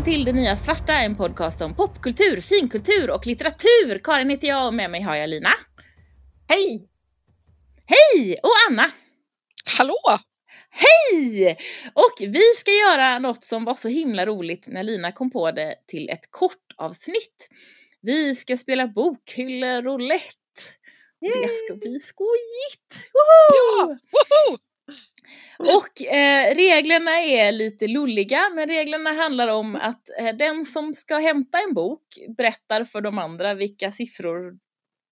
välkommen till Det Nya Svarta, en podcast om popkultur, finkultur och litteratur. Karin heter jag och med mig har jag Lina. Hej! Hej! Och Anna. Hallå! Hej! Och vi ska göra något som var så himla roligt när Lina kom på det till ett kort avsnitt. Vi ska spela bokhylle-roulette. Det ska bli skojigt! Woho! Ja! Woho! Och eh, reglerna är lite lulliga, men reglerna handlar om att eh, den som ska hämta en bok berättar för de andra vilka siffror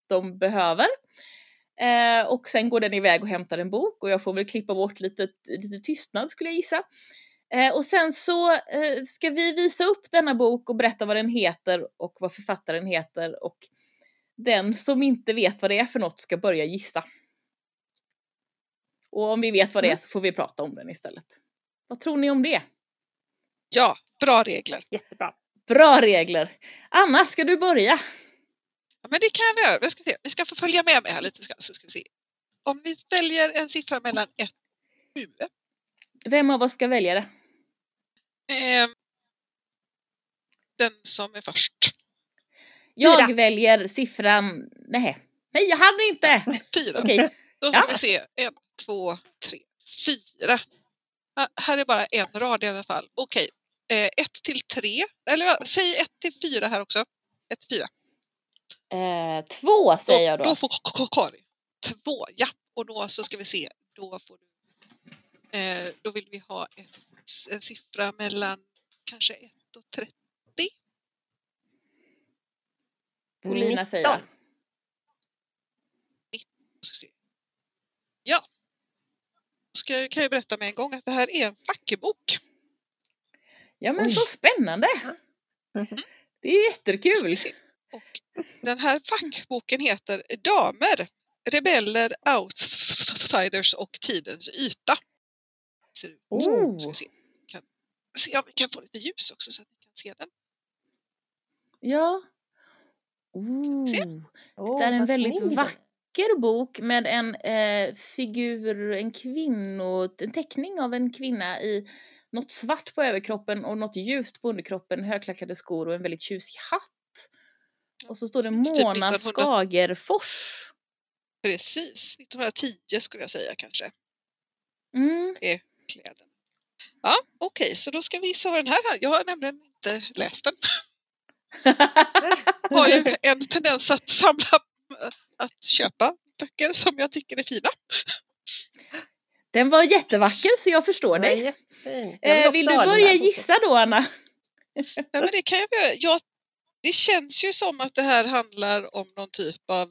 de behöver. Eh, och sen går den iväg och hämtar en bok och jag får väl klippa bort lite, lite tystnad skulle jag gissa. Eh, och sen så eh, ska vi visa upp denna bok och berätta vad den heter och vad författaren heter och den som inte vet vad det är för något ska börja gissa. Och om vi vet vad det är så får vi prata om den istället. Vad tror ni om det? Ja, bra regler. Jättebra. Bra regler! Anna, ska du börja? Ja, men det kan vi göra. Vi ska, se. ni ska få följa med mig här lite ska, så ska vi se. Om ni väljer en siffra mellan 1 och 7. Vem av oss ska välja det? Eh, den som är först. Jag Fyra. väljer siffran... Nej, nej jag hann inte! Fyra. Okej, Då ska Ja. vi se. En, två, tre, fyra. Här är bara en rad i alla fall. Okej. Eh, ett till tre. Eller säg ett till fyra här också. Ett till fyra. eh, två säger jag Då då. får Karin två, ja. Och då så ska vi se, då får du, eh, då vill vi ha ett, en siffra mellan kanske 1 och 30. Polina säger jag. 19. Ska kan jag berätta med en gång att det här är en fackbok. Ja men Oj. så spännande! Mhm. Det är jättekul! Och den här fackboken heter Damer, rebeller, outsiders och tidens yta. Ser ut. Oh. Ska se. Kan, se om vi kan få lite ljus också så att ni kan se den. Ja. Oh. Se. Det är en väldigt fin. Vacker bok med en eh, figur, en kvinno, en teckning av en kvinna i något svart på överkroppen och något ljust på underkroppen, högklackade skor och en väldigt tjusig hatt. Och så står det Typ Mona 1900 Skagerfors. Precis, 1910 skulle jag säga kanske. Mm. Kläderna. Ja, okej, så då ska vi gissa vad den här. Jag har nämligen inte läst den. Har ju en tendens att samla, att köpa böcker som jag tycker är fina. Den var jättevacker så jag förstår dig. Jag Eh, vill du börja gissa då Anna? Ja, men det kan jag göra. Jag, det känns ju som att det här handlar om någon typ av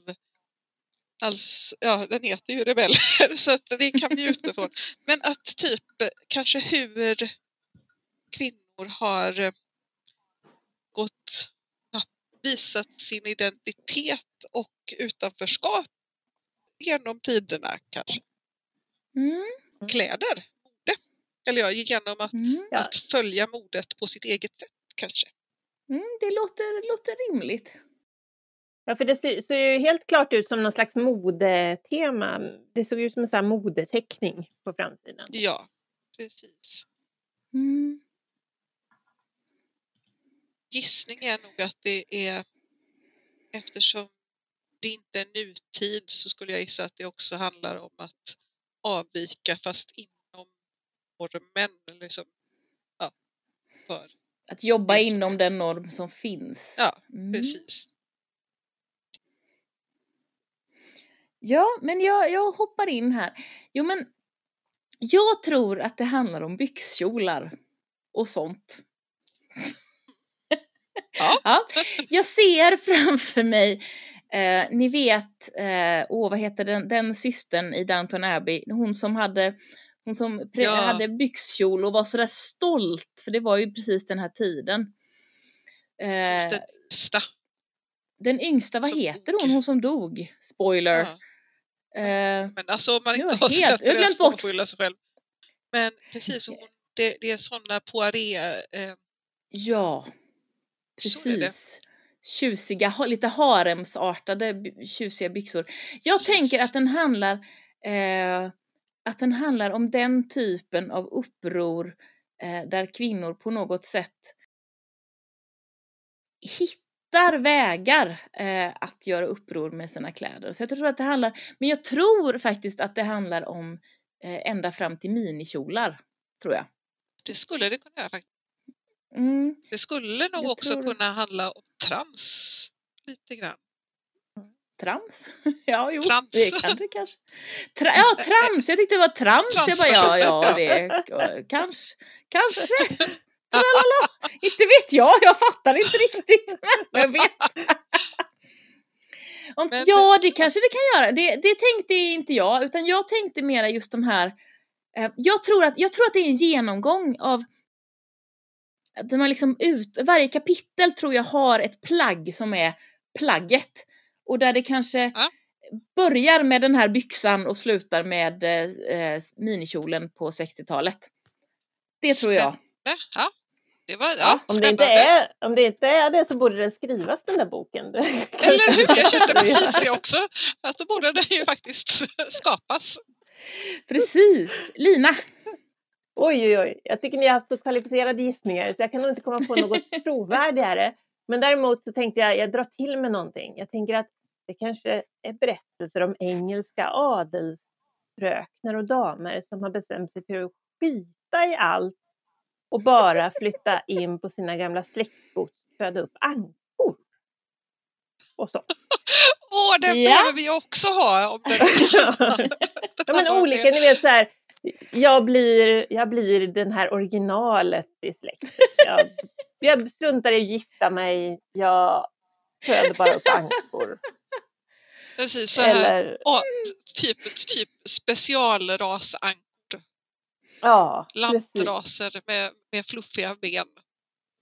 Alltså, ja, den heter ju Rebeller så att det kan vi utgå ifrån. Men att typ kanske hur kvinnor har eh, gått, ja, visat sin identitet och utanförskap genom tiderna kanske. Mm. Kläder, mode. Eller ja, genom att, Mm. Ja. att följa modet på sitt eget sätt kanske. Mm, det låter, låter rimligt. Ja, för det ser, ser ju helt klart ut som någon slags modetema. Det såg ut som en sån här modeteckning på framsidan. Ja, precis. Mm. gissning är nog att det är eftersom det inte är nutid så skulle jag gissa att det också handlar om att avvika fast inom normen. Liksom, ja, för, Att jobba inom den norm som finns. ja Mm. precis. Ja, men jag, jag hoppar in här. Jo, men jag tror att det handlar om byxkjolar och sånt. Ja. ja, jag ser framför mig, eh, ni vet, eh, åh vad heter den, den systern i Downton Abbey, hon som hade hon som Ja. hade byxkjol och var sådär stolt, för det var ju precis den här tiden. Eh, den yngsta. den yngsta, vad som heter hon, hon som dog? Spoiler. Ja. Eh, Men alltså om man inte har helt- sett det så får man sig själv. Men precis, hon, det, det är sådana poiré eh, ja, Så precis. Tjusiga, lite haremsartade tjusiga byxor. Jag tänker att den handlar eh, att den handlar om den typen av uppror eh, där kvinnor på något sätt hittar vägar eh, att göra uppror med sina kläder. Så jag tror att det handlar, men jag tror faktiskt att det handlar om eh, ända fram till minikjolar, tror jag. Det skulle det kunna göra faktiskt. Mm. Det skulle nog också kunna handla om trams lite grann. Trams? ja, jo, Trams. det kan det kanske. Tra ja, trams! Jag tyckte det var trams. Jag bara, ja, ja, det kanske, kanske. Tralala. Inte vet jag, jag fattar inte riktigt. Men jag vet. Om, ja, det kanske det kan göra. Det, det tänkte inte jag, utan jag tänkte mera just de här... Eh, jag, tror att, jag tror att det är en genomgång av... Där man liksom ut, varje kapitel tror jag har ett plagg som är plagget. Och där det kanske Ja. börjar med den här byxan och slutar med eh, minikjolen på 60-talet. Det tror jag. Ja, det var ja, Ja, Om det, inte är, om det inte är det så borde den skrivas den där boken. Eller hur? Jag kände precis det också. Att då borde den ju faktiskt skapas. Precis. Lina. Oj, oj, oj. Jag tycker ni har haft så kvalificerade gissningar så jag kan nog inte komma på något trovärdigare. Men däremot så tänkte jag, jag drar till med någonting. Jag tänker att det kanske är berättelser om engelska adelsfröknar och damer som har bestämt sig för att skita i allt och bara flytta in på sina gamla släktgods och föda upp ankor. Och så. Åh, den Ja. behöver vi också ha. Om den Ja, men olika, ni vet så här. Jag blir, jag blir den här originalet i släkten. Jag, jag struntar i att gifta mig. Jag föder bara upp ankor. Precis så här. Eller, Åh, typ, typ specialrasankor. ja, precis. Lantraser med, med fluffiga ben.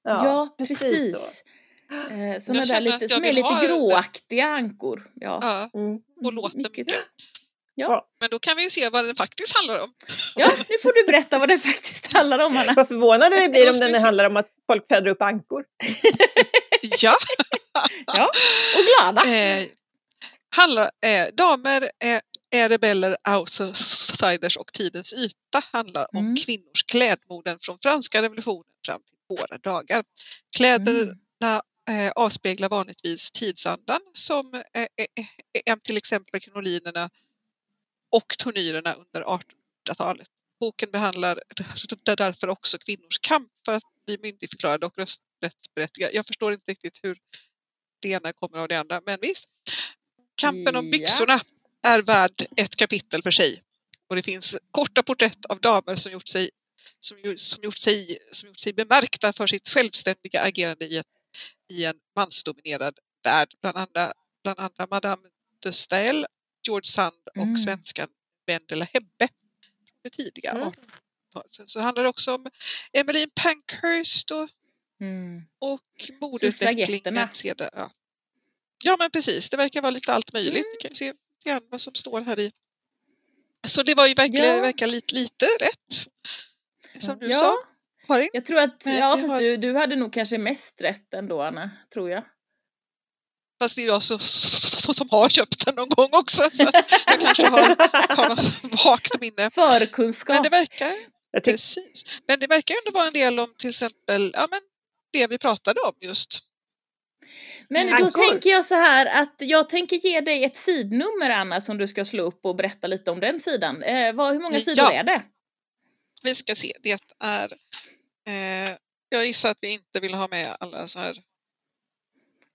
Ja, så. precis. Eh, såna där lite, som är lite ha det. gråaktiga ankor. Ja. Ja, Mm. och låter mycket. mycket. Ja. Men då kan vi ju se vad den faktiskt handlar om. ja, nu får du berätta vad det faktiskt handlar om, Anna. Vad förvånade vi blir om den handlar om att folk föder upp ankor. Ja, Ja, och glada. eh, handlar, eh, damer eh, är rebeller, outsiders och tidens yta handlar om Mm. kvinnors klädmoden från franska revolutionen fram till våra dagar. Kläderna Mm. eh, avspeglar vanligtvis tidsandan som eh, eh, eh, är till exempel krinolinerna och tornyrerna under 1800-talet. Boken behandlar därför också kvinnors kamp för att bli myndigförklarade och rösträttsberättigade. Jag förstår inte riktigt hur det ena kommer av det andra, men visst. Kampen om byxorna är värd ett kapitel för sig. Och det finns korta porträtt av damer som gjort sig, som, som gjort sig, som gjort sig bemärkta för sitt självständiga agerande i, ett, i en mansdominerad värld. Bland andra, bland andra Madame de Staël, George Sand och Mm. svenskan Wendela Hebbe. Från det tidiga Mm. 1800-talet. Sen så handlar det också om Emmeline Pankhurst och Mm. och modeutvecklingen. Ja. ja, men precis. Det verkar vara lite allt möjligt. Mm. Vi kan ju se grann vad som står här i. Så det var ju verkligen Ja. verkar lite, lite rätt. Som du Ja. sa, Karin. Jag tror att, Men ja fast har- du, du hade nog kanske mest rätt ändå Anna, tror jag. Fast det är jag så, så, som har köpt den någon gång också. Så jag kanske har, har något vagt minne. Förkunskap. Men det verkar, Jag tycker precis. Men det verkar ändå vara en del om till exempel ja, men det vi pratade om just. Men då Ankor. tänker jag så här att jag tänker ge dig ett sidnummer Anna som du ska slå upp och berätta lite om den sidan. Eh, vad, hur många sidor Ja. är det? Vi ska se, det är eh, jag gissar att vi inte vill ha med alla så här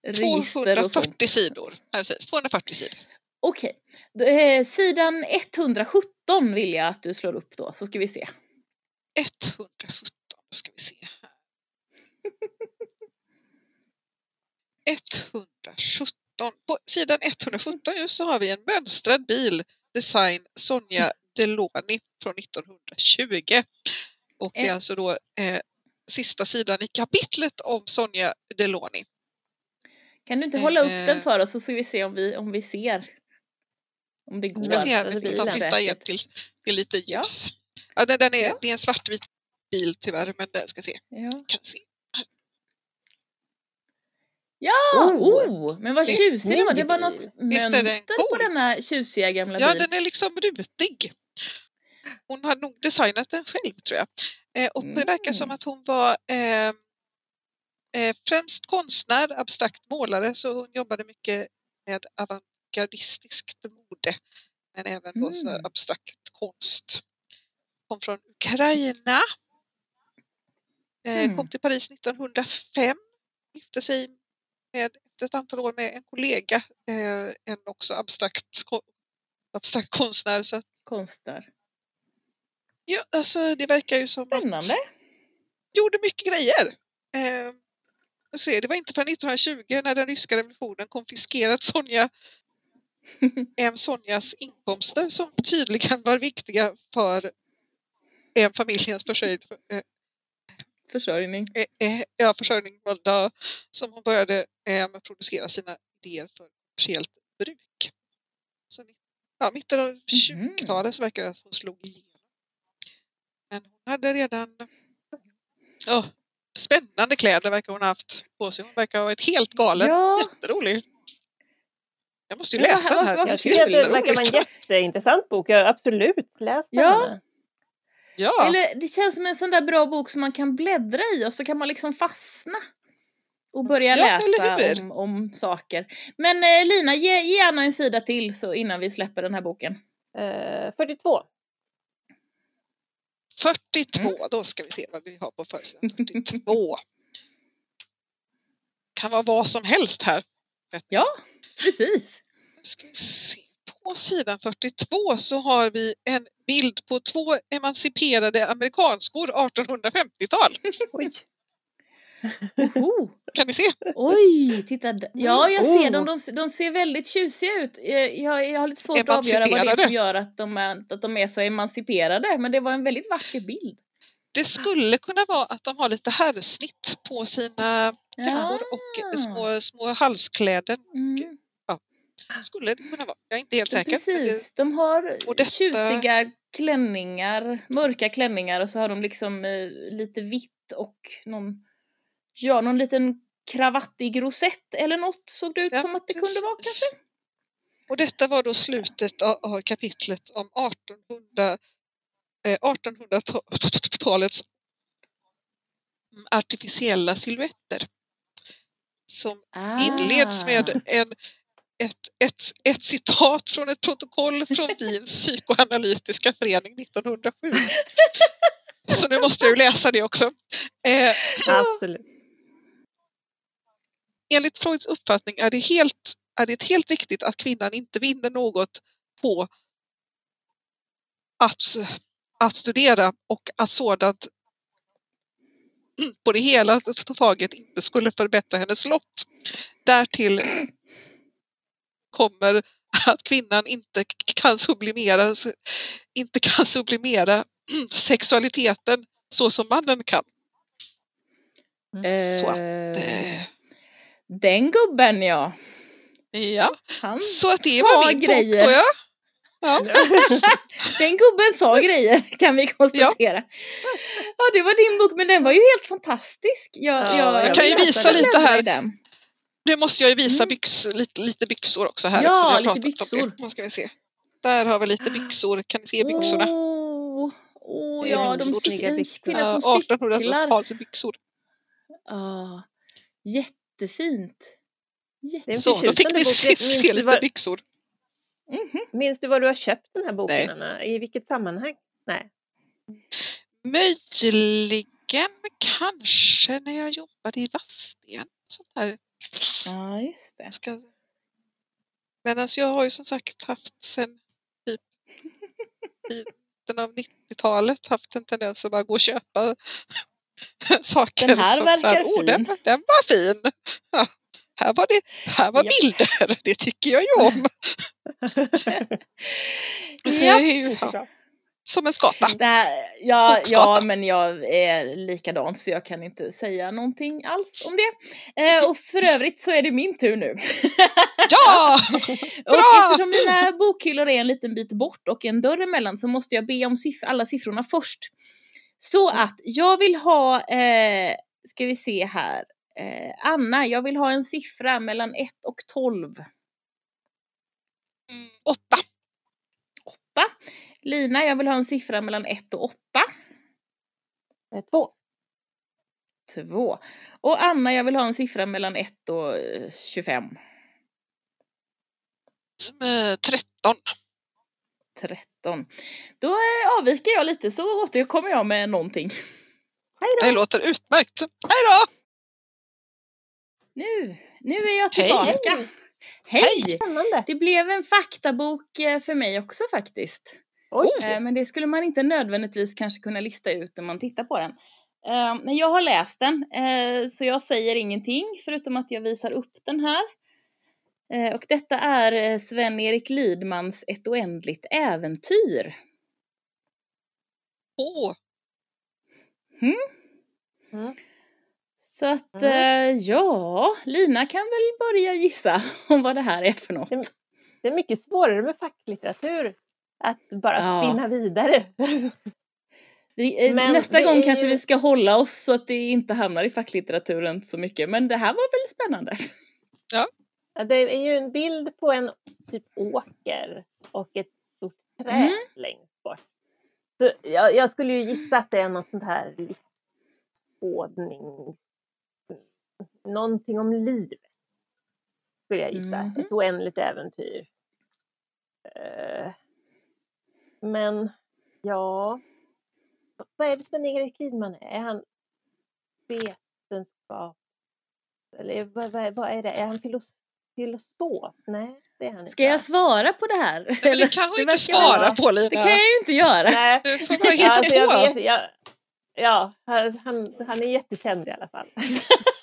Register och 240 sånt. sidor. Ja, precis, 240 sidor. Okej. Eh, sidan 117 vill jag att du slår upp då, så ska vi se. 117, då ska vi se här. 117. På sidan 117 just så har vi en mönstrad bil, design Sonja Deloni från 1920. Och det är Eh. alltså då eh, sista sidan i kapitlet om Sonja Deloni. Kan du inte hålla upp Eh. den för oss så ska vi se om vi, om vi ser? Om det går. Ska se vi får ta bilen. flytta Säkert. till, till lite Ja. ljus. Ja, den, den är, Ja. Det är en svartvit bil tyvärr, men den ska se. Ja. Kan se. Ja! Oh. Oh, men vad tjusig den var. Det var något är den mönster på denna tjusiga gamla Ja, bil. den är liksom rutig. Hon har nog designat den själv tror jag. Eh, och det verkar som Mm. att hon var eh, eh, främst konstnär, abstrakt målare, så hon jobbade mycket med avantgardistiskt mode, men även då så Mm. abstrakt konst. Kom från Ukraina. Eh, Mm. Kom till Paris 1905. Gifte sig med, efter ett antal år med en kollega, eh, en också abstrakt, abstrakt konstnär. Så att, Konstnär. ja, alltså, det verkar ju som Spännande. att gjorde mycket grejer. Eh, se, det var inte förrän 1920 när den ryska revolutionen konfiskerat Sonja, en Sonjas inkomster som tydligen var viktiga för en familjens försörjning, eh, Försörjning. eh, eh, ja, försörjning som hon började producera sina idéer för kommersiellt bruk. Så ja, mitten av 20-talet så verkar det som hon slog igenom. Men hon hade redan ja, spännande kläder verkar hon ha haft på sig. Hon verkar ha varit helt galen. Ja. Jätterolig. Jag måste ju läsa den här. vad Det är Jag tycker att det verkar vara en jätteintressant bok. Ja, absolut, läs den. Ja. Ja, Eller det känns som en sån där bra bok som man kan bläddra i och så kan man liksom fastna. Och börja Ja, läsa om, om saker. Men eh, Lina, ge, ge gärna en sida till så innan vi släpper den här boken. Eh, 42. 42, Mm. då ska vi se vad vi har på försidan. 42. Kan vara vad som helst här. Ja, precis. Nu ska vi se. På sidan 42 så har vi en bild på två emanciperade amerikanskor 1850-tal. Oj. Oho. Kan ni se? Oj, titta. d- Ja, jag ser Oh. dem. De, ser- de ser väldigt tjusiga ut. Jag, jag har lite svårt att avgöra vad det är som gör att de, är, att de är så emanciperade. Men det var en väldigt vacker bild. Det skulle kunna vara att de har lite herrsnitt på sina jackor och Ah. små, små halskläder. Mm. Skulle det kunna vara. Jag är inte helt säker. Precis, de har detta- tjusiga klänningar, mörka klänningar och så har de liksom eh, lite vitt och någon, ja, någon liten kravattig rosett eller något såg det ut Ja, som att det kunde vara precis. kanske. Och detta var då slutet av, av kapitlet om 1800, eh, 1800-talets artificiella silhuetter. Som inleds med Ah. en, ett, ett, ett citat från ett protokoll från Wiens psykoanalytiska förening 1907. Så nu måste jag ju läsa det också. Eh, Absolut. Enligt Freuds uppfattning är det, helt, är det helt riktigt att kvinnan inte vinner något på att, att studera och att sådant på det hela taget inte skulle förbättra hennes lott. Därtill kommer att kvinnan inte kan sublimera, inte kan sublimera sexualiteten så som mannen kan. Så att, eh, den gubben ja. ja, Han så att det var min grejer. bok då ja. ja. Den gubben sa grejer kan vi konstatera. Ja. det var din bok men den var ju helt fantastisk. Jag, Ja, jag, jag kan ju visa lite här. Nu måste jag ju visa Mm. byx, lite, lite byxor också här. Ja, jag lite byxor. Nu ska vi se. Där har vi lite byxor. Kan ni se byxorna? Åh, Det är ja, de snygga en byxor. kvinna Ja, som cyklar. 1800-talsbyxor. Ja, jättefint. Det är Jätte... en Så, då fick ni bok. se, Minns se du lite vad- byxor. Mhm. Minns du var du har köpt den här boken, Nej. Anna? I vilket sammanhang? Nej. Möjligen kanske när jag jobbade i. Sånt här. Ja, just det. Ska... Men alltså jag har ju som sagt haft sen typ mitten av 90-talet haft en tendens att bara gå och köpa saker. Den här som verkar så här, "Åh, den, fin." den var fin. Ja, här var, det, här var Japp. bilder, det tycker jag ju om. Så är ju ja, som en skata. Det här, ja, Bokskata. ja, men jag är likadan så jag kan inte säga någonting alls om det. Eh, och för övrigt så är det min tur nu. Ja! och Bra! eftersom mina bokhyllor är en liten bit bort och en dörr emellan så måste jag be om siff- alla siffrorna först. Så att jag vill ha, eh, ska vi se här, eh, Anna, jag vill ha en siffra mellan 1 och 12. Mm, åtta. 8. Lina, jag vill ha en siffra mellan 1 och 8. Eh, Två. Två. Och Anna, jag vill ha en siffra mellan 1 och eh, 25. Eh, 13. 13. Då eh, avviker jag lite så återkommer jag med någonting. Det låter utmärkt. Hej då! Nu, nu är jag Hej. tillbaka. Hej! Spännande! Det blev en faktabok eh, för mig också faktiskt. Oj! Eh, Men det skulle man inte nödvändigtvis kanske kunna lista ut när man tittar på den. Men jag har läst den, så jag säger ingenting förutom att jag visar upp den här. Eh, Och detta är eh, Sven-Erik Lidmans Ett oändligt äventyr. Åh, Så att, Mm. ja, Lina kan väl börja gissa om vad det här är för något. Det- är mycket svårare med facklitteratur. Att bara Ja. spinna vidare. Vi, nästa det gång kanske vi ska hålla oss så att det inte hamnar i facklitteraturen så mycket. Men det här var väl spännande. Ja, det är ju en bild på en typ åker och ett stort träd Mm. längst bort. Så jag, jag skulle ju gissa att det är något sånt här livsådnings... Någonting om livet. Skulle jag gissa. Mhm. Ett oändligt äventyr. Eh, men ja... Vad är det Sven-Erik Lidman är? Är han vetenskap... Eller vad, vad, vad är det? Är han filosof? Filosof? Nej, det är han Ska inte. jag svara på det här? men det kan hon det inte svara vara- på Lina. Det kan jag ju inte göra. Nej, Du får bara ja, hitta alltså jag på. vet, jag, ja, han, han, är jättekänd i alla fall.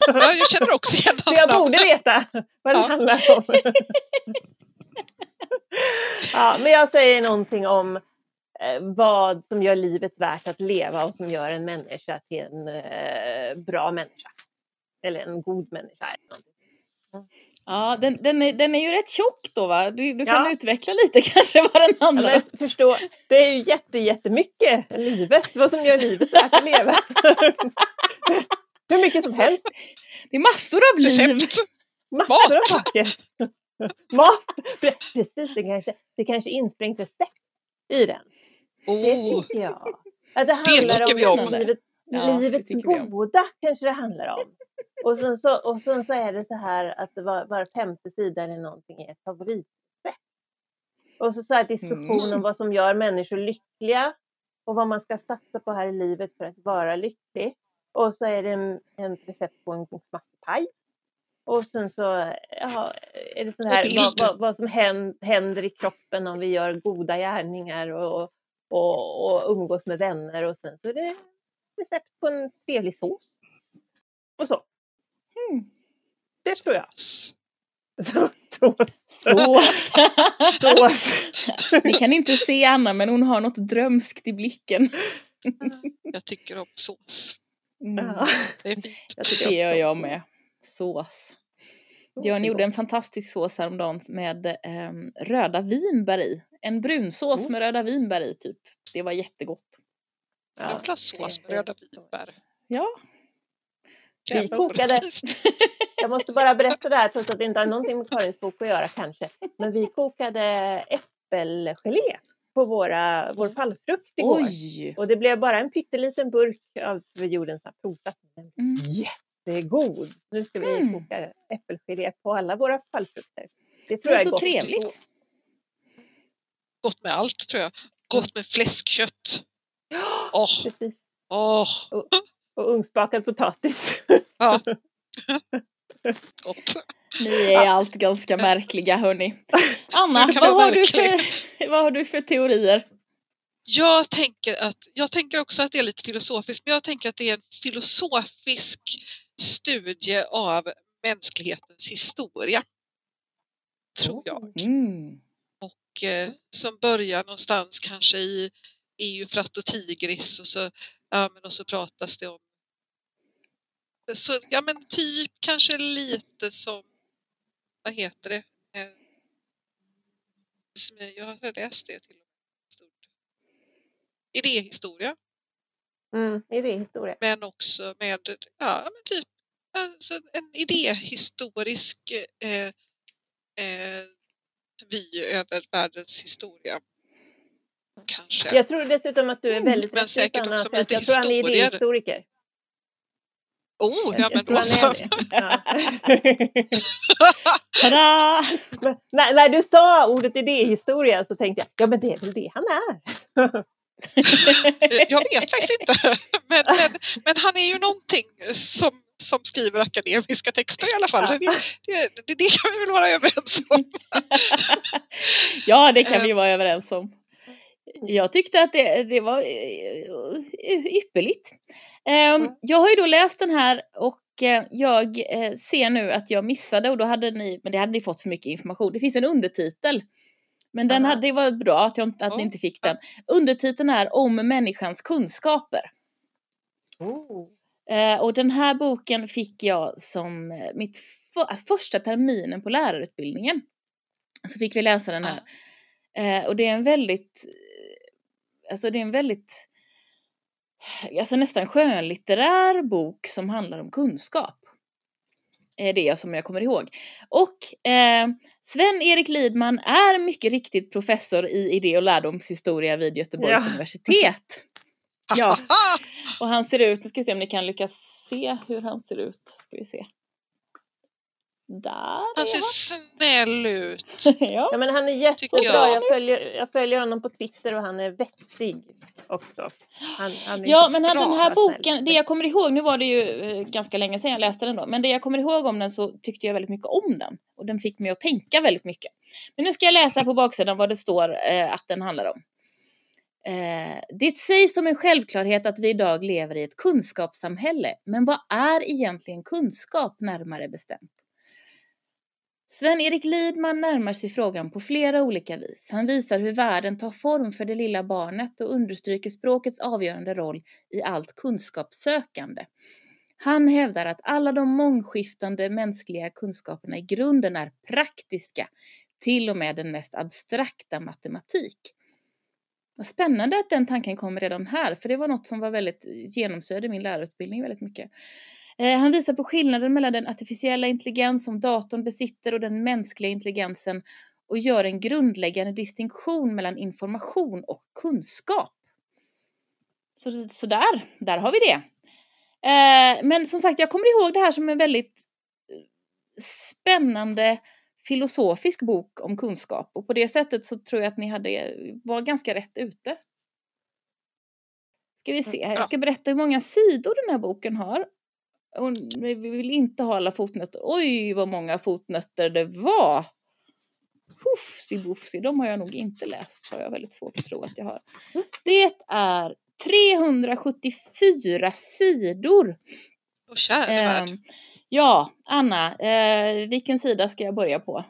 Ja, jag känner också igen hans jag borde veta vad det Ja. handlar om. ja, men jag säger någonting om eh, vad som gör livet värt att leva och som gör en människa till en eh, bra människa. Eller en god människa. Ja, den, den, är, den är ju rätt tjock då va? Du, du kan Ja. utveckla lite kanske vad den Ja, handlar om. men förstå, det är ju jätte, jättemycket livet, vad som gör livet värt att leva. Hur mycket som helst. Det är massor av liv. Recept. Massor av Mat. saker. Mat! Pre- Precis, det kanske, det kanske är insprängt recept i den. Det Oh, tycker jag. Att det handlar tycker vi om. om livet, Ja, livets om. goda kanske det handlar om. Och sen, så, och sen så är det så här att var, var femte sida eller någonting är ett favoritrecept. Och så, så här diskussion om Mm. vad som gör människor lyckliga och vad man ska satsa på här i livet för att vara lycklig. Och så är det en, en recept på en masspaj. Och sen så ja, är det så här, vad, vad, vad som hän- händer i kroppen om vi gör goda gärningar och, och, och umgås med vänner. Och sen så är det recept på en trevlig sås. Och så. Mm. Det tror jag. Så, Sås. sås. Ni kan inte se Anna men hon har något drömskt i blicken. jag tycker om sås. Mm. Ja, Det är fint. jag tycker Det gör jag med. Sås. Björn gjorde en fantastisk sås häromdagen med ehm, röda vinbär i. En brunsås Mm. med röda vinbär i typ. Det var jättegott. Jag vill ha sås med röda vinbär. Ja. Vi kokade. Jag måste bara berätta det här trots att det inte har någonting med Karins bok att göra kanske. Men vi kokade äppelgelé på våra, vår fallfrukt igår. Oj! Och det blev bara en pytteliten burk av jordens aprosat. Mm. Jättegod! Nu ska vi Mm. koka äppelgelé på alla våra fallfrukter. Det tror Det är jag är så gott. trevligt. Gott med allt tror jag. Gott med fläskkött. Ja, Åh, Precis. åh, Och ugnsbakad potatis. ja. Gott. Ni är allt ganska märkliga hörni. Anna, vad har, du för, vad har du för teorier? Jag tänker, att, jag tänker också att det är lite filosofiskt, men jag tänker att det är en filosofisk studie av mänsklighetens historia. Tror jag. Mm. Och, eh, som börjar någonstans kanske i Eufrat och Tigris och så, ja, men och så pratas det om så, ja men typ kanske lite som, vad heter det? Eh, som jag, jag har läst det till och med. Stort. Idéhistoria, Mm, idéhistoria. men också med, ja men typ alltså en idéhistorisk eh, eh, vy över världens historia. Kanske. Jag tror dessutom att du är Mm, väldigt men rättvis säkert också lite jag tror han är idéhistoriker. Oh, ja men då så. Ja. Tada! Men när, när du sa ordet idéhistoria så tänkte jag, ja men det är väl det han är. Jag vet faktiskt inte. Men, men, men han är ju någonting som, som skriver akademiska texter i alla fall. Det, det, det, det kan vi väl vara överens om. Ja, det kan vi vara överens om. Jag tyckte att det, det var eh, ypperligt. Ehm, Mm. Jag har ju då läst den här och eh, jag eh, ser nu att jag missade och då hade ni, men det hade ni fått för mycket information. Det finns en undertitel. Men den hade, det var bra att, jag, inte- att ni inte fick den. Undertiteln är Om människans kunskaper. Oh. Eh, och den här boken fick jag som eh, mitt för, första terminen på lärarutbildningen. Så fick vi läsa den här. Eh, och det är en väldigt, eh, alltså det är en väldigt, alltså nästan skönlitterär bok som handlar om kunskap. Är det som jag kommer ihåg. Och eh, Sven-Erik Lidman är mycket riktigt professor i idé och lärdomshistoria vid Göteborgs Ja. universitet. Ja, och han ser ut, nu ska vi se om ni kan lyckas se hur han ser ut. Ska vi se. Där Han ser snäll ut. han. ja. Ja men han är jättebra, jag. jag följer, jag följer honom på Twitter och han är vettig också. Han, han är Ja, men han, den här bara snäll. boken, det jag kommer ihåg, nu var det ju eh, ganska länge sedan jag läste den då, men det jag kommer ihåg om den så tyckte jag väldigt mycket om den. Och den fick mig att tänka väldigt mycket. Men nu ska jag läsa på baksidan vad det står eh, att den handlar om. Eh, det sägs som en självklarhet att vi idag lever i ett kunskapssamhälle, men vad är egentligen kunskap närmare bestämt? Sven-Erik Lidman närmar sig frågan på flera olika vis. Han visar hur världen tar form för det lilla barnet och understryker språkets avgörande roll i allt kunskapssökande. Han hävdar att alla de mångskiftande mänskliga kunskaperna i grunden är praktiska, till och med den mest abstrakta matematik. Vad spännande att den tanken kom redan här, för det var något som var väldigt genomsyrade min lärarutbildning väldigt mycket. Eh, Han visar på skillnaden mellan den artificiella intelligens som datorn besitter och den mänskliga intelligensen och gör en grundläggande distinktion mellan information och kunskap. Så, så där, där har vi det. Eh, Men som sagt, jag kommer ihåg det här som en väldigt eh, spännande filosofisk bok om kunskap och på det sättet så tror jag att ni hade, var ganska rätt ute. Ska vi se, här. jag ska berätta hur många sidor den här boken har. Och vi vill inte ha alla fotnötter. Oj, vad många fotnötter det var! Hufsi bufsi, de har jag nog inte läst. Har jag väldigt svårt att tro att jag har. Det är 374 sidor. Och käre värld. Ehm, ja, Anna, eh, vilken sida ska jag börja på?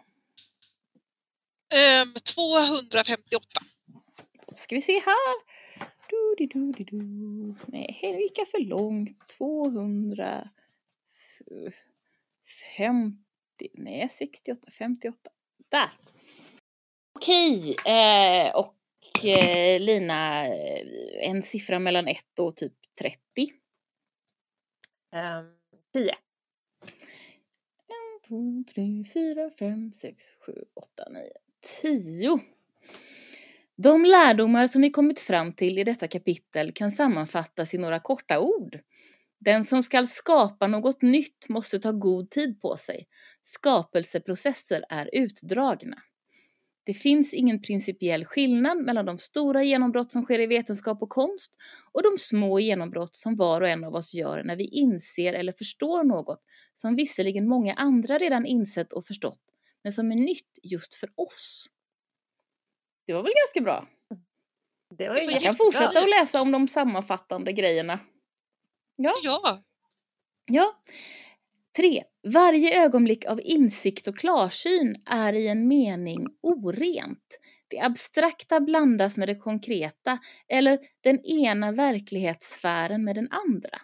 Ehm, 258. Då ska vi se här. Du, du, du, du. Nej, nu gick jag för långt. 250. Nej, 68, 58. Där. Okej, eh, och eh, Lina, eh, en siffra mellan 1 och typ 30. Ehm, tio. 2, 3, 4, 5, 6, 7, 8, 9, 10. De lärdomar som vi kommit fram till i detta kapitel kan sammanfattas i några korta ord. Den som skall skapa något nytt måste ta god tid på sig. Skapelseprocesser är utdragna. Det finns ingen principiell skillnad mellan de stora genombrott som sker i vetenskap och konst och de små genombrott som var och en av oss gör när vi inser eller förstår något som visserligen många andra redan insett och förstått, men som är nytt just för oss. Det var väl ganska bra? Det var ju Jag kan fortsätta att läsa om de sammanfattande grejerna. Ja. Ja, Ja. 3. Varje ögonblick av insikt och klarsyn är i en mening orent. Det abstrakta blandas med det konkreta eller den ena verklighetssfären med den andra.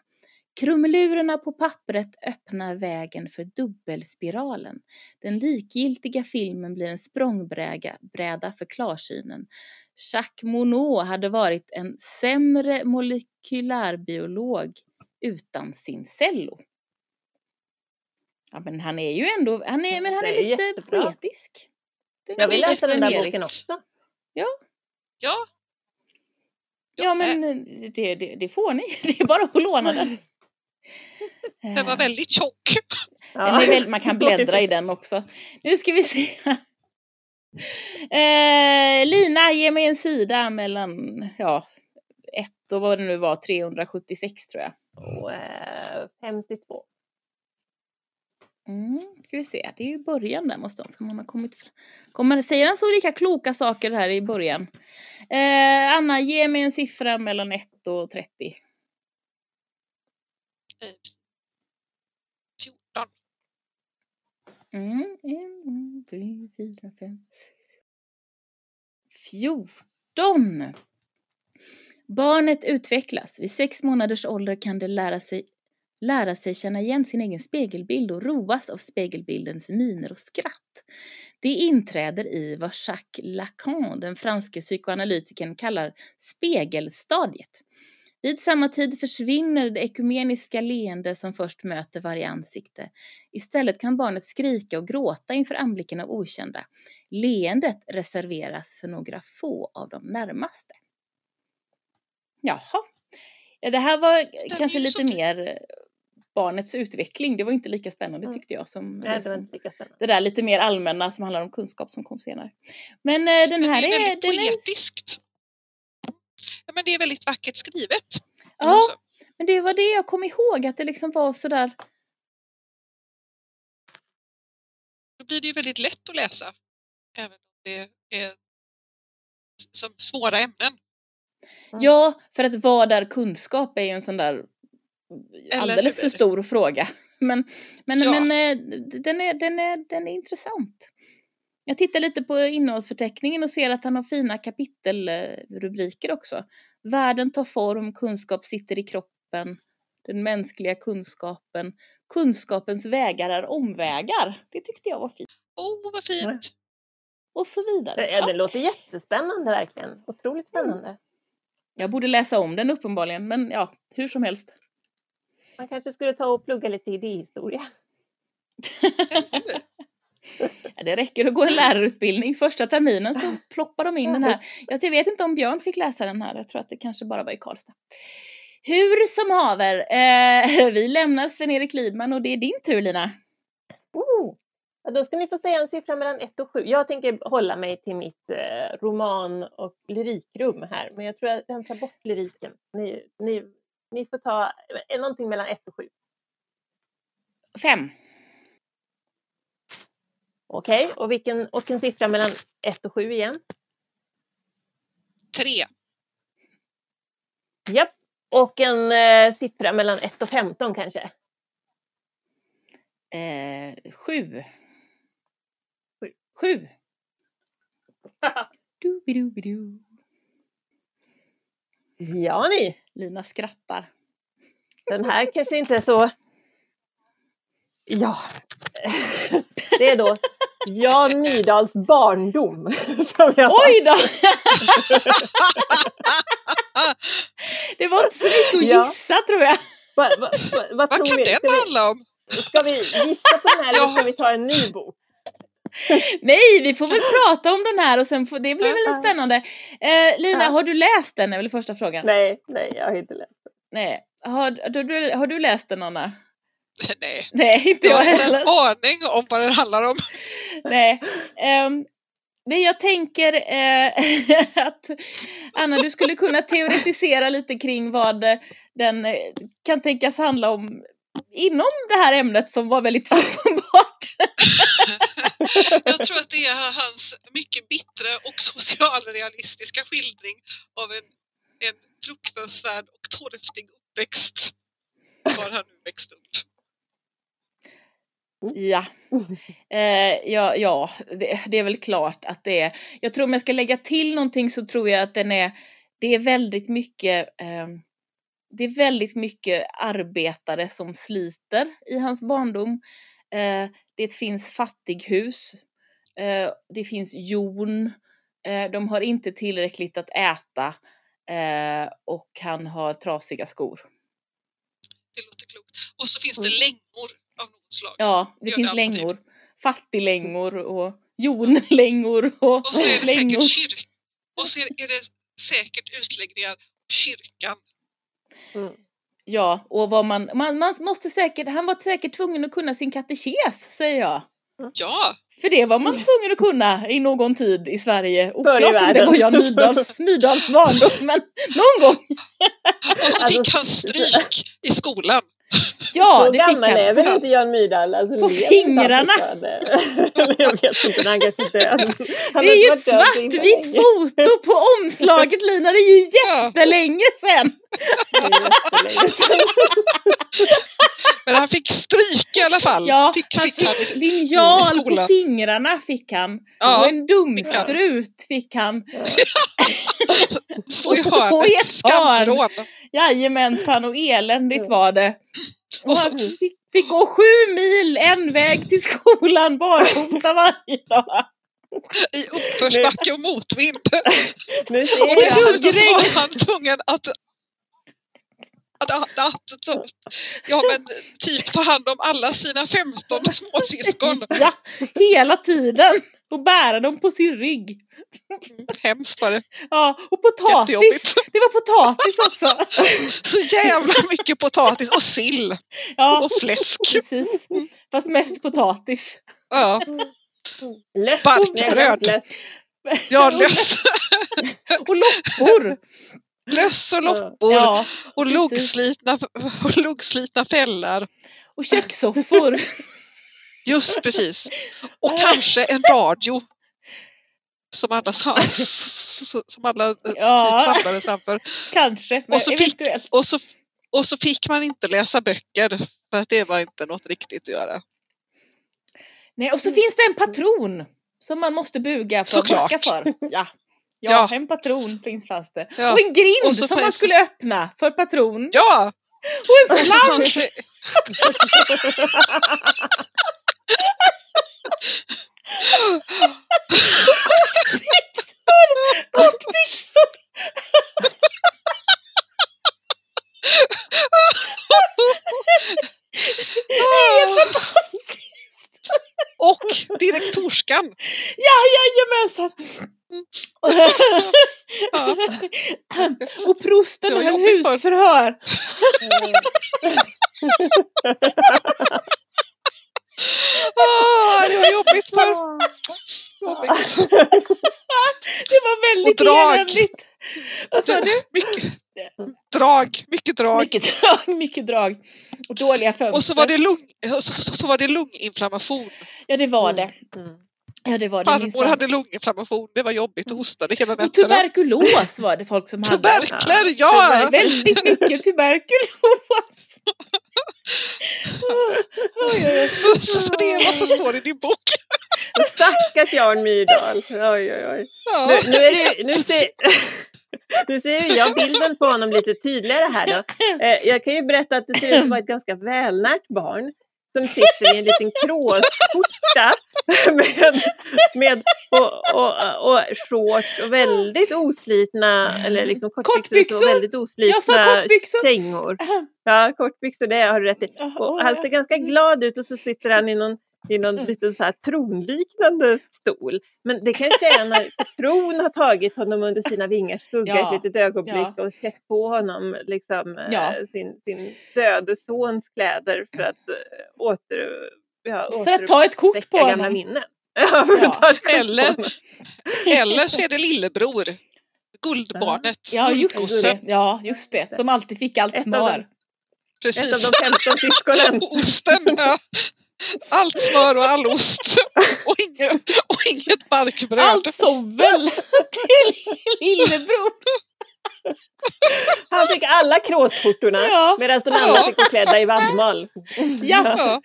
Krumelurerna på pappret öppnar vägen för dubbelspiralen. Den likgiltiga filmen blir en språngbräda bräda för klarsynen. Jacques Monod hade varit en sämre molekylärbiolog utan sin cello. Ja, men han är ju ändå, han är, men han är är lite jättebra. poetisk. Det Jag vill läsa den där boken också. ja. Ja, men eh, det, det, det får ni. Det är bara att låna den. Den var väldigt tjock. Den är väl, man kan bläddra i den också. Nu ska vi se. Eh, Lina, ge mig en sida mellan, ja, 1 och vad det nu var, 376 tror jag. Och, eh, 52. Mm, ska vi se, det är ju början där någonstans. Man ha kommit fram. Kommer, säger han så lika kloka saker här i början? Eh, Anna, ge mig en siffra mellan 1 och 30. Typ 14. Mm, en, tre, fyra, fem, sex. 14! Barnet utvecklas. Vid sex månaders ålder kan det lära sig, lära sig känna igen sin egen spegelbild och roas av spegelbildens miner och skratt. Det inträder i vad Jacques Lacan, den franske psykoanalytikern, kallar spegelstadiet. Vid samma tid försvinner det ekumeniska leende som först möter varje ansikte. Istället kan barnet skrika och gråta inför anblicken av okända. Leendet reserveras för några få av de närmaste. Jaha. Ja, det här var kanske ju lite så mer barnets utveckling. Det var inte lika spännande Mm. tyckte jag som, Nej, det, det som spännande. det där lite mer allmänna som handlar om kunskap som kom senare. Men eh, den Men här det är är... Den är poetiskt. Ja, men det är väldigt vackert skrivet. ja, också. men det var det jag kom ihåg att det liksom var sådär Då blir det ju väldigt lätt att läsa. Även om det är som svåra ämnen. Mm. Ja, för att vad är kunskap är ju en sån där alldeles för stor fråga. Men, men, Ja. men eh, den, är, den, är, den är intressant. Jag tittar lite på innehållsförteckningen och ser att han har fina kapitelrubriker också. Världen tar form, kunskap sitter i kroppen, den mänskliga kunskapen, kunskapens vägar är omvägar. Det tyckte jag var fint. Oh, vad fint! Och så vidare. Det, ja, det låter jättespännande verkligen. Otroligt spännande. jag borde läsa om den uppenbarligen, men ja, hur som helst. Man kanske skulle ta och plugga lite idéhistoria. Ja, det räcker att gå en lärarutbildning första terminen så ploppar de in den här. Jag vet inte om Björn fick läsa den här, jag tror att det kanske bara var i Karlstad. Hur som haver, eh, vi lämnar Sven-Erik Lidman och det är din tur Lina. Oh! Ja, då ska ni få säga en siffra mellan 1 och 7. Jag tänker hålla mig till mitt eh, roman och lyrikrum här, men jag tror jag rensar bort lyriken. Ni, ni, ni får ta eh, någonting mellan 1 och 7. Fem. Okej, och, vilken, och en siffra mellan 1 och 7 igen. Tre. Japp. Och en eh, siffra mellan 1 och 15 kanske. Eh, sju. Sju. Sju. Doobidoobidu. Ja ni, Lina skrattar. den här kanske inte är så... Ja, det är då Jan Myrdals barndom. Som jag Oj då! det var inte så mycket att Ja. gissa tror jag. Va, va, va, vad Vad tror kan den Ska vi, handla om? ska vi gissa på den här eller Ja. ska vi ta en ny bok? Nej, vi får väl prata om den här och sen får, det blir väl Ja. spännande. Eh, Lina, Ja. har du läst den? är väl första frågan. Nej, nej, jag har inte läst den. Nej. Har, du- du, har du läst den Anna? Nej, Nej, inte jag jag har inte en heller. aning om vad den handlar om. Nej. Um, men jag tänker eh, att Anna, du skulle kunna teoretisera lite kring vad den eh, kan tänkas handla om inom det här ämnet som var väldigt uppenbart. Jag tror att det är hans mycket bittra och socialrealistiska skildring av en, en fruktansvärd och torftig uppväxt. Var han nu växt upp. Ja, eh, ja, ja det, det är väl klart att det är. Jag tror om jag ska lägga till någonting så tror jag att den är, det är väldigt mycket, eh, det är väldigt mycket arbetare som sliter i hans barndom. Eh, det finns fattighus, eh, det finns jon, eh, de har inte tillräckligt att äta eh, och han har trasiga skor. Det låter klokt. Och så finns det längor slag. Ja, det Gör finns det alltid. längor. Fattiglängor och jonlängor och, Och så är det längor. säkert kyrk. Och så är det säkert utläggningar kyrkan. Mm. Ja, och vad man, man, man måste säkert, han var säkert tvungen att kunna sin katekes, säger jag. Ja, För det var man tvungen att kunna i någon tid i Sverige. Oklart om det var Jan Myrdals, Myrdals barndom, men någon gång. och så Alltså, fick han stryk i skolan. Ja, så det fick gammal är han. väl inte Jan Myrdal? Alltså, På fingrarna. han jag vet inte, när han kanske är död. Han Det är ju ett svartvitt foto på omslaget Lina, det är ju Ja, jättelänge sedan. Men han fick stryk i alla fall. Ja, fick, han fick han fick linjal på fingrarna fick han. Ja, och en dumstrut fick han. så i och så i ett hörn. Jajamensan, och eländigt var det. Och han fick, fick gå sju mil en väg till skolan barfota varje dag. I uppförsbacke och motvind. Och dessutom så var han tvungen att att, att, att, att, ja, men, typ ta hand om alla sina 15 småsyskon. Ja, hela tiden. Och bära dem på sin rygg. Hemskt var det. Ja, och potatis. Det var potatis också. Så jävla mycket potatis och sill Ja, och fläsk. precis. Fast mest potatis. Ja, Lätt. Barkbröd. Lätt. ja Och löss, Och loppor. löss och loppor Ja, och precis. luggslitna, och luggslitna fällar. och kökssoffor. Just precis. Och kanske en radio. Som alla, som alla eh, Ja. typ samlades framför. Kanske, men Och så fick- eventuellt. Och så, och så fick man inte läsa böcker för att det var inte något riktigt att göra. Nej, och så finns det en patron som man måste buga för att Såklart. backa för. Ja. Ja, Ja. en patron finns fanns det. Ja. Och en grind Och som man skulle öppna för patron. Ja! Och en Och Kortbyxor! Kortbyxor! Och direktorskan. Ja, jajamensan! Ja. Och prosten höll husförhör. Ah, det var jobbigt för... Jobbigt. Det var väldigt Och drag. eländigt. Vad sa du? Mycket drag, mycket drag. Mycket drag, mycket drag. Och dåliga fönster. Och så var det, lung, så, så, så var det lunginflammation. Ja, det var det. Mm. Ja, det var det Farmor hade lunginflammation, det var jobbigt och hostade hela Och nätterna. tuberkulos var det folk som hade. Tuberkler, ja! Väldigt mycket tuberkulos. Så, så, så det är vad som står i din bok. Stackars Jan Myrdal. Oj, oj, oj. Ja. Nu, nu, är det, nu, ser, nu ser jag bilden på honom lite tydligare här då. Eh, jag kan ju berätta att det ser ut att vara ett ganska välnärt barn som sitter i en liten kråsskjorta med, med och, och, och shorts och väldigt oslitna, eller liksom kortbyxor, och väldigt oslitna kortbyxor. kängor. Ja, kortbyxor, det har du rätt i. Och han ser ganska glad ut och så sitter han i någon, i någon liten så här tronliknande stol. Men det kanske är när tron har tagit honom under sina vingars skugga Ja, ett litet ögonblick ja. och klätt på honom liksom, eh, Ja. sin, sin döde sons kläder för att eh, åter, ja, För att ta ett kort på honom. minnen. Ja, för Ja. att ta ett kort på Eller-. Eller så är det lillebror. Guldbarnet. Ja, just det. Ja, just det. Som alltid fick allt smör. dem. Ett av Precis. de 15 syskonen. Osten. Ja. Allt smör och all ost. Och inget, och inget barkbröd. Allt sovel till lillebror. Han fick alla kråsskjortorna Ja. medan de andra Ja. fick gå klädda i vadmal. Ja, Ja,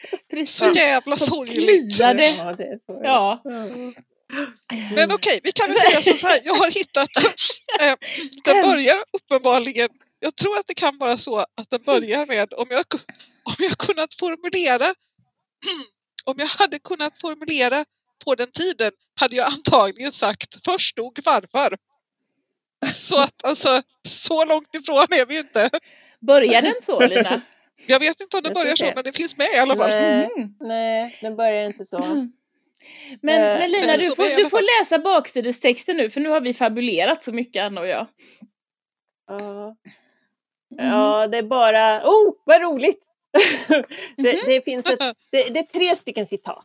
så jävla sorgligt. Ja, det så. Ja. Men okej, vi kan väl säga så här. Jag har hittat, eh, den börjar uppenbarligen, jag tror att det kan vara så att den börjar med om jag, om jag kunnat formulera, om jag hade kunnat formulera på den tiden hade jag antagligen sagt först dog farfar. Så att alltså, så långt ifrån är vi inte. Börjar den så, Lina? Jag vet inte om ska börjar så, men det finns med i alla fall. Nej, Mm. nej, den börjar inte så. Men, Eh, men Lina, men du får, du får läsa baksidestexten nu, för nu har vi fabulerat så mycket, Anna och jag. Ja. Ja, det är bara... Oh, vad roligt! Det, det, finns ett, det, det, är tre stycken citat.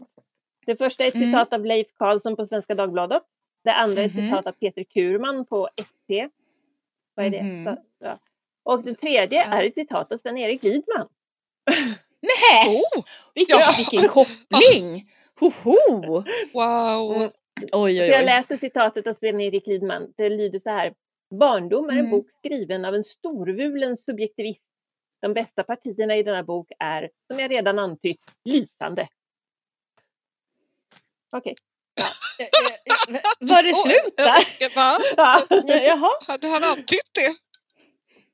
Det första är ett Mm. citat av Leif Karlsson på Svenska Dagbladet. Det andra är ett Mhm. citat av Peter Kurman på ST. Vad är det? Mhm. Så, ja. Och det tredje är ett citat av Sven-Erik Lidman. Nej, Oh, vilken, Ja. vilken koppling! Hoho! wow! Mm. Oj, Så oj, jag oj. läser citatet av Sven-Erik Lidman. Det lyder så här. Barndom är en Mm. bok skriven av en storvulen subjektivist. De bästa partierna i denna bok är, som jag redan antytt, lysande. Okej. Eh, Var det slut där? Va? Ja. Ja, Jaha. Hade han antytt det?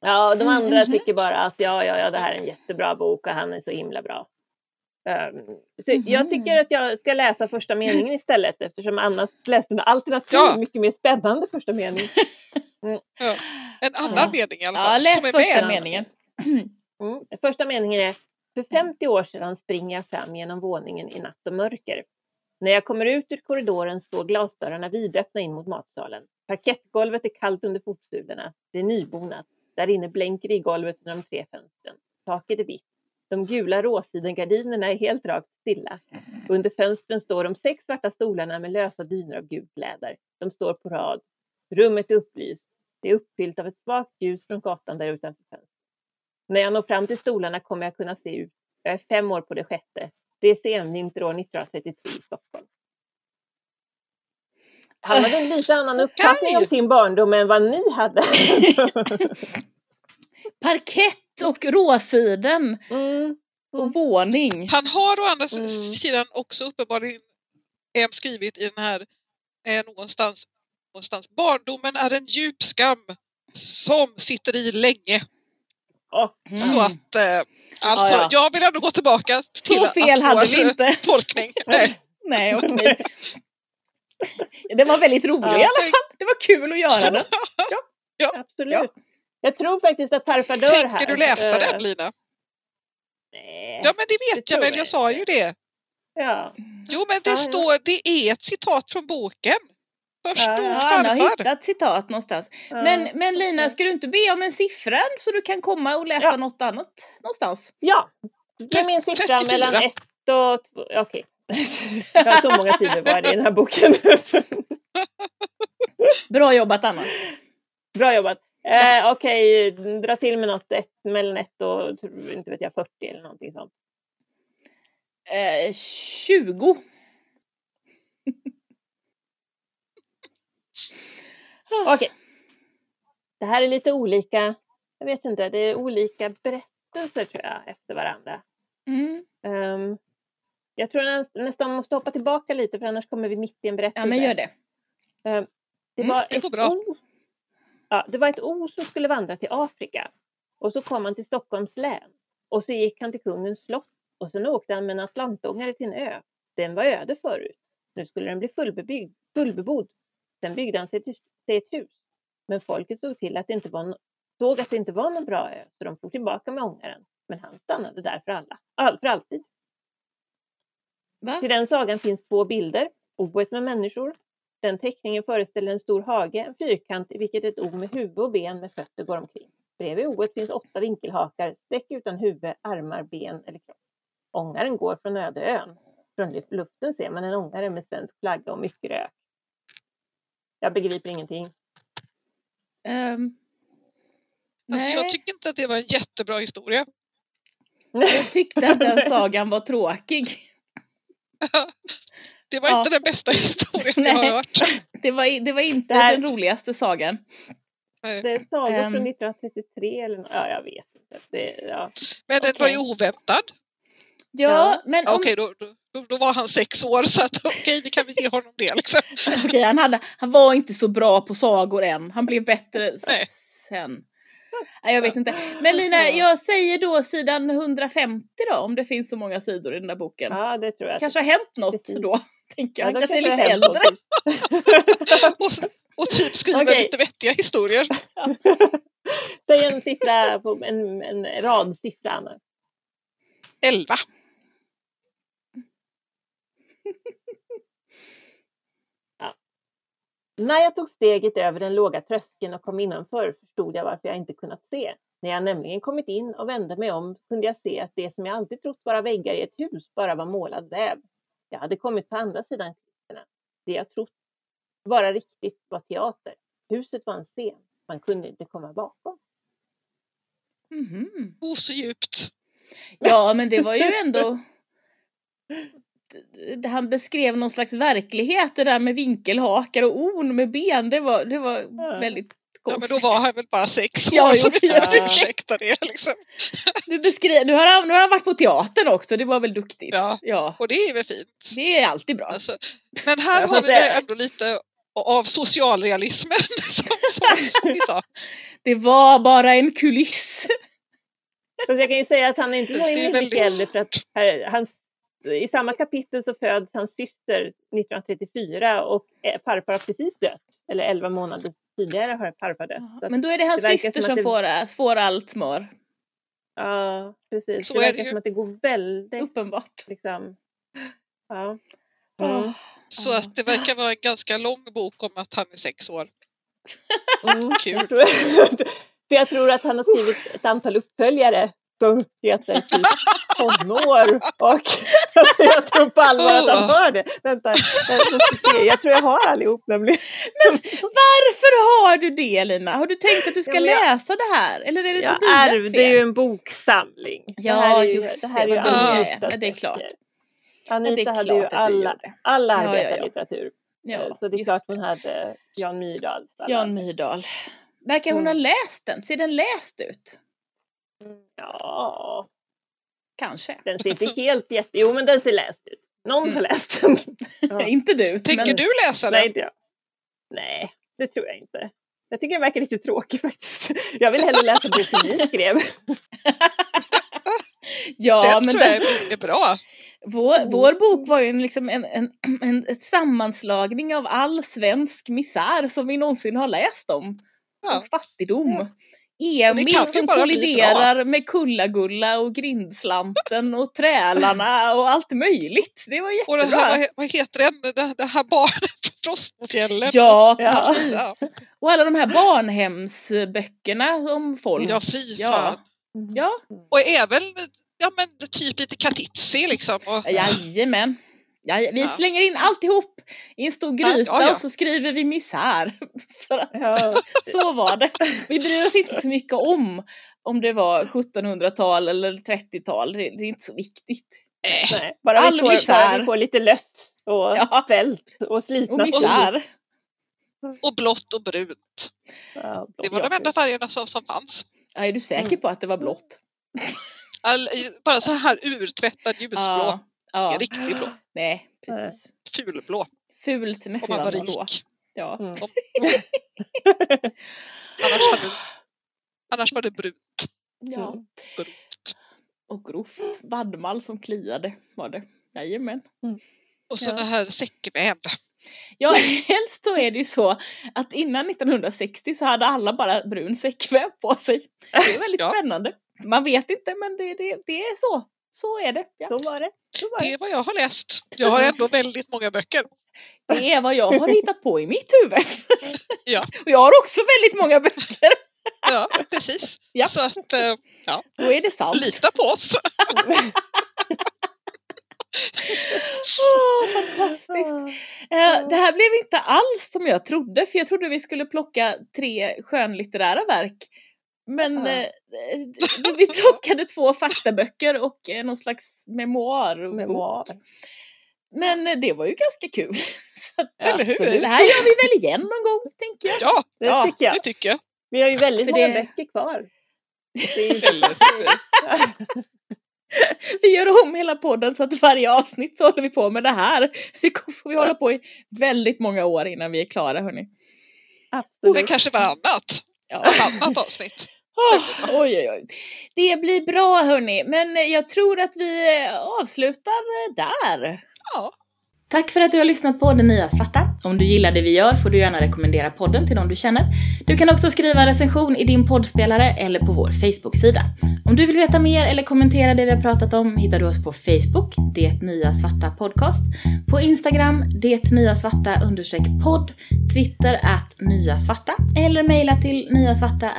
ja, de andra Mhm. tycker bara att ja, ja, ja, det här är en jättebra bok och han är så himla bra. Um, så jag Mhm. tycker att jag ska läsa första meningen istället eftersom Anna läste en alternativ, Ja. mycket mer spännande första mening. En annan Ja. mening i alla Ja, fall. läs som är första med. meningen. Mm. Första meningen är För 50 år sedan springer jag fram genom våningen i natt och mörker. När jag kommer ut ur korridoren står glasdörrarna vidöppna in mot matsalen. Parkettgolvet är kallt under fotsulorna. Det är nybonat. Där inne blänker det i golvet under de tre fönstren. Taket är vitt. De gula råsidengardinerna är helt rakt stilla. Under fönstren står de sex svarta stolarna med lösa dyner av gult läder. De står på rad. Rummet är upplyst. Det är uppfyllt av ett svagt ljus från gatan där utanför fönstret. När jag når fram till stolarna kommer jag kunna se ut. Jag är fem år på det sjätte. Det är senvinterår 1933 i Stockholm. Han hade en lite annan uppfattning om sin barndom än vad ni hade. Parkett och råsiden Mm. och våning. Han har å andra Mm. sidan också uppenbarligen eh, skrivit i den här eh, någonstans, någonstans barndomen är en djup skam som sitter i länge. Och, Så att eh, alltså, Ja, ja. jag vill ändå gå tillbaka till Så fel hade vi inte. tolkning. Nej. Nej, okej. Den var väldigt rolig Ja. i alla fall. Det var kul att göra den. absolut. Ja. Jag tror faktiskt att farfar dör här. Tänker du läsa Eh, den Lina? Nej. Ja men det vet det jag väl, jag jag sa ju det. Ja. Jo men det Ja, ja. står, det är ett citat från boken. Först Ja, han har hittat citat någonstans. Ja. Men, men Lina, ska du inte be om en siffra så du kan komma och läsa Ja. något annat någonstans? Ja, ge min siffra 34. mellan ett och två. Okej. Jag har så många sidor var det i den här boken. Bra jobbat Anna. Bra jobbat. Eh, Okej, dra till med något ett, mellan ett och inte vet jag, 40 eller någonting sånt. Eh, 20. Okej. Det här är lite olika, jag vet inte, det är olika berättelser tror jag efter varandra. Mm. Ehm, jag tror näst- nästan måste hoppa tillbaka lite för annars kommer vi mitt i en berättelse. Ja, men gör det. Ehm, det, Mm, var det går ett bra. O, ja, det var ett O som skulle vandra till Afrika. Och så kom han till Stockholms län. Och så gick han till kungens slott. Och sen åkte han med en atlantångare till en ö. Den var öde förut. Nu skulle den bli fullbebyggd, fullbebodd. Sen byggde han sig, ett- hus. Men folket såg till att det inte var såg att det inte var någon bra ö, så de får tillbaka med ångaren. Men han stannade där för alla, all, för alltid. Va? Till den sagan finns två bilder. Oet med människor. Den teckningen föreställer en stor hage, en fyrkant i vilket ett o med huvud och ben med fötter går omkring. Bredvid oet finns åtta vinkelhakar, streck utan huvud, armar, ben eller kropp. Ångaren går från Ödeön. Från luf- luften ser man en ångare med svensk flagga och mycket rök. Jag begriper ingenting. Ehm, Alltså, jag tycker inte att det var en jättebra historia. jag tyckte att den sagan var tråkig. Det var Ja. inte den bästa historien jag har hört. Det var, det var inte Det här- den roligaste sagan. Nej. Det är sagor Ehm. från 1933 eller nå- ja, jag vet inte. Det, ja. Men den var ju oväntad. Ja, Ja. men om, Okej, då, då, då var han sex år så att okej, vi kan väl ge honom det liksom. Okej, han, hade, han var inte så bra på sagor än. Han blev bättre Nej. sen. Nej, jag vet inte. Men Lina, jag säger då sidan 150 då, om det finns så många sidor i den där boken. ja, det tror jag. kanske har hänt något Precis. då, tänker jag. Ja, Han då kanske är lite äldre. Och, och typ skriver Okej. lite vettiga historier. Säg en siffra, på, en, en radsiffra Anna. Elva. När jag tog steget över den låga tröskeln och kom innanför förstod jag varför jag inte kunnat se. När jag nämligen kommit in och vände mig om kunde jag se att det som jag alltid trott vara väggar i ett hus bara var målad väv. Jag hade kommit på andra sidan klisterna. Det jag trott vara riktigt var teater. Huset var en scen. Man kunde inte komma bakom. Mhm. Oh, så djupt. Ja, men det var ju ändå... Han beskrev någon slags verklighet, det där med vinkelhakar och orn med ben. Det var, det var Ja. väldigt Ja, men konstigt. då var han väl bara sex år, Ja, så vi kan ja. ursäkta det. Liksom. Du beskrev, nu, har han, nu har han varit på teatern också, det var väl duktigt. Ja. ja. Och det är väl fint. Det är alltid bra. Alltså, men här har vi det- ändå lite av socialrealismen, som, som, som vi sa. Det var bara en kuliss. Fast jag kan ju säga att han är inte så himla mycket väldigt äldre för att här, hans, i samma kapitel så föds hans syster 1934 och eh, farfar har precis dött. Eller 11 månader tidigare har farfar dött. Men då är det hans det verkar syster som som, att det- får, får allt smör. ja, precis. Så det är det verkar ju. som att det går väldigt Uppenbart. liksom... Ja. Mm. Så att det verkar vara en ganska lång bok om att han är sex år. Mm. Kul. Jag tror, för jag tror att han har skrivit ett antal uppföljare som heter typ tonår och alltså jag tror på allvar att han har det. Vänta, jag, jag tror jag har allihop nämligen. Varför har du det Lina? Har du tänkt att du ska Ja, men jag- läsa det här? Eller är det Jag ärvde ju en boksamling. Det Ja, här är ju, just det. Här det, är ju det det är klart. Ja, Anita hade klart ju alla, alla Ja, ja, ja. arbetarlitteratur. Ja, så det är klart hon hade Jan Myrdal. Jan Myrdal. Verkar hon ha Mm. läst den? Ser den läst ut? Ja, Kanske. den ser inte helt jätte... Jo, men den ser läst ut. Någon har läst den. Ja. inte du. Tänker men... du läsa Nej, den? inte jag. Nej, det tror jag inte. Jag tycker den verkar lite tråkig faktiskt. Jag vill hellre läsa boken ni skrev. Ja, den men tror jag är, bra. vår, Mm. vår bok var ju en, liksom en, en, en ett sammanslagning av all svensk misär som vi någonsin har läst om. Ja. Och fattigdom. Ja. Emil som kolliderar med Kulla-Gulla och Grindslanten och trälarna och allt möjligt. Det var Och det jättebra. här, vad, he- vad heter den? Det, här barnet från Frostmofjällen. Ja, Ja. precis. Och alla de här barnhemsböckerna om folk. Ja, fy Ja. fan. Ja, Och även ja, men, typ lite Katitzi liksom. Och, jajamän. Ja, vi Ja. slänger in alltihop i en stor gryta ja, ja. och så skriver vi misär. För att Ja, så var det. Vi bryr oss inte så mycket om om det var 1700-tal eller 30-tal. Det, det är inte så viktigt. äh, nej. Bara, All vi får, misär. bara vi får lite löss och Ja. fält och Och slitna misär. och blått och brunt. Ja, Det var de enda färgerna som, som fanns. Ja, är du säker Mm. på att det var blått? All, bara så här urtvättad ljusblå. Ja. ja. Riktigt blå. Nej, precis. Fulblå. Fult Om man nästan var blå. rik. Ja. Mm. Annars, hade, annars var det brunt. ja. Mm. brunt. Och grovt. Vadmal som kliade var det. Jajamän. Och så Ja. det här säckväv. Ja, helst så är det ju så att innan 1960 så hade alla bara brun säckväv på sig. Det är väldigt Ja. spännande. Man vet inte men det, det, det är så. Så är det. Ja. Så var det. Så var Det det. är vad jag har läst. Jag har ändå väldigt många böcker. Det är vad jag har hittat på i mitt huvud. Ja. Och jag har också väldigt många böcker. Ja, precis. Ja. Så att, eh, ja, Då är det sant. lita på oss. Åh, fantastiskt. Eh, det här blev inte alls som jag trodde, för jag trodde vi skulle plocka tre skönlitterära verk. Men Ja. eh, eh, vi plockade två faktaböcker och eh, någon slags memoarbok. Memoar. Men eh, det var ju ganska kul. Så att, Eller hur? det här gör vi väl igen någon gång, tänker jag. Ja, Det Ja, tycker jag. det tycker jag. Vi har ju väldigt För många det- böcker kvar. Vi gör om hela podden så att varje avsnitt så håller vi på med det här. Det får vi hålla på i väldigt många år innan vi är klara, hörni. Men absolut. kanske varannat. Ja. Varannat avsnitt. Oh, oj, oj, oj. Det blir bra hörni, men jag tror att vi eh, avslutar eh, där. Ja, Tack för att du har lyssnat på Det Nya Svarta. Om du gillar det vi gör får du gärna rekommendera podden till någon du känner. Du kan också skriva recension i din poddspelare eller på vår Facebook-sida. Om du vill veta mer eller kommentera det vi har pratat om hittar du oss på Facebook, Det Nya Svarta Podcast, på Instagram, Det Nya Svarta understreck podd, Twitter att Nya Svarta eller mejla till nyasvarta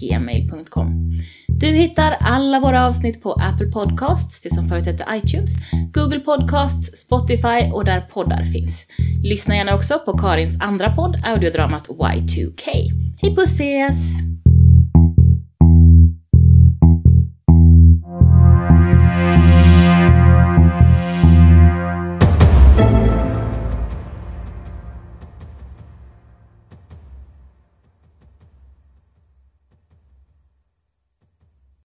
gmail.com. Du hittar alla våra avsnitt på Apple Podcasts, det som förut hette iTunes, Google Podcasts, Spotify och där poddar finns. Lyssna gärna också på Karins andra podd, audiodramat Y2K. Hej puss ses!